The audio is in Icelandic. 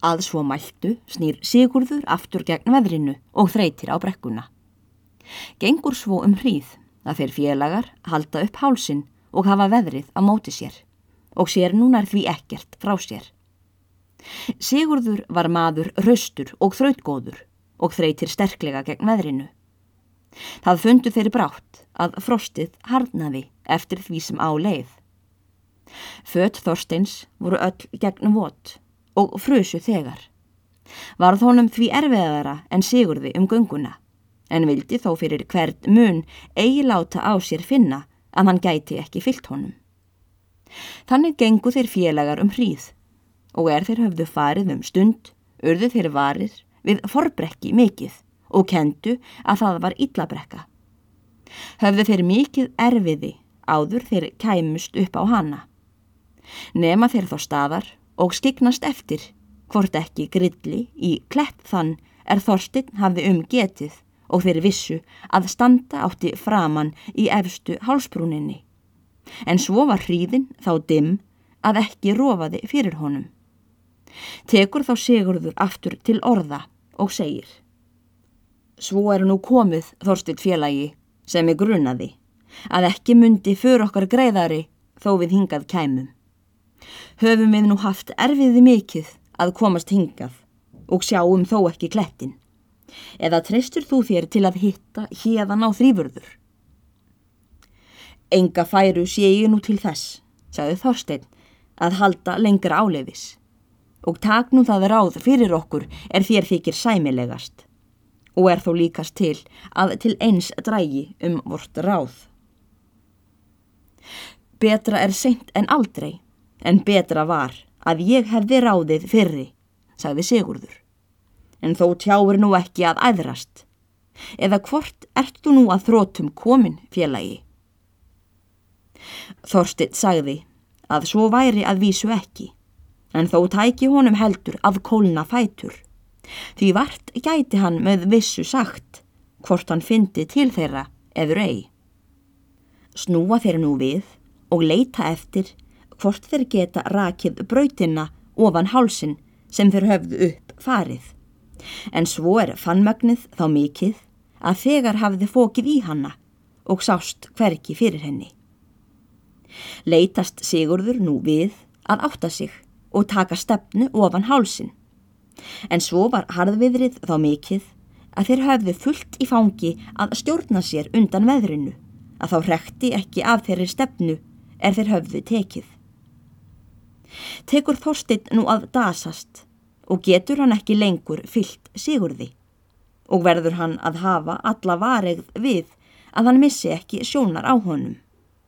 Að svo mæltu snýr Sigurður aftur gegn veðrinu og þreytir á brekkuna. Gengur svo um hríð að þeir félagar halda upp hálsin og hafa veðrið á móti sér og sér núna er því ekkert frá sér. Sigurður var maður raustur og þrautgóður og þreytir sterklega gegn veðrinu. Það fundu þeirri brátt að frostið harnaði eftir því sem á leið. Fött Þorsteins voru öll gegn vot og frusu þegar. Varð honum því erfiðara en Sigurði um gunguna, en vildi þó fyrir hvert mun eigi láta á sér finna að hann gæti ekki fyllt honum. Þannig gengu þeir félagar um hríð og er þeir höfðu farið um stund, urðu þeir varir við forbrekki mikið og kendu að það var illabrekka. Höfðu þeir mikið erfiði áður þeir kæmust upp á hana. Nema þeir þó staðar og skiknast eftir hvort ekki grilli í klett þann er Þorstinn hafði um getið og þeir vissu að standa átti framann í efstu hálsbrúninni. En svo var hríðin þá dimm að ekki rofaði fyrir honum. Tekur þá Sigurður aftur til orða og segir Svo er nú komið Þorstitt félagi sem er grunnaði að ekki myndi fyrir okkar greiðari þó við hingað kæmum. Höfum við nú haft erfiði mikill að komast hingað og sjáum þó ekki klettin. Eða treystur þú þér til að hitta hérðan á þrýfurður? Enga færu sé ég nú til þess, sagði Þorstein, að halda lengra áleifis. Og tak nú það ráð fyrir okkur er þér þykir sæmilegast. Og er þó líkast til að til eins drægi um vort ráð. Betra er seint en aldrei, en betra var að ég hefði ráðið fyrri, sagði Sigurður en þó tjáur nú ekki að æðrast. Eða hvort ert þú nú að þrótum komin félagi? Þorstitt sagði að svo væri að vísu ekki, en þó tæki honum heldur af kólna fætur. Því vart gæti hann með vissu sagt hvort hann fyndi til þeirra eður ei. Snúa þeir nú við og leita eftir hvort þeir geta rakið brautina ofan hálsin sem þeir höfðu upp farið. En svo er fannmögnið þá mikið að þegar hafði fókið í hanna og sást hverki fyrir henni. Leitast Sigurður nú við að átta sig og taka stefnu ofan hálsin. En svo var harðviðrið þá mikið að þeir höfðu fullt í fangi að stjórna sér undan veðrinu að þá rekti ekki af þeirri stefnu er þeir höfðu tekið. Tekur Þorstein nú að dasast og getur hann ekki lengur fyllt sigurði og verður hann að hafa alla varegð við að hann missi ekki sjónar á honum.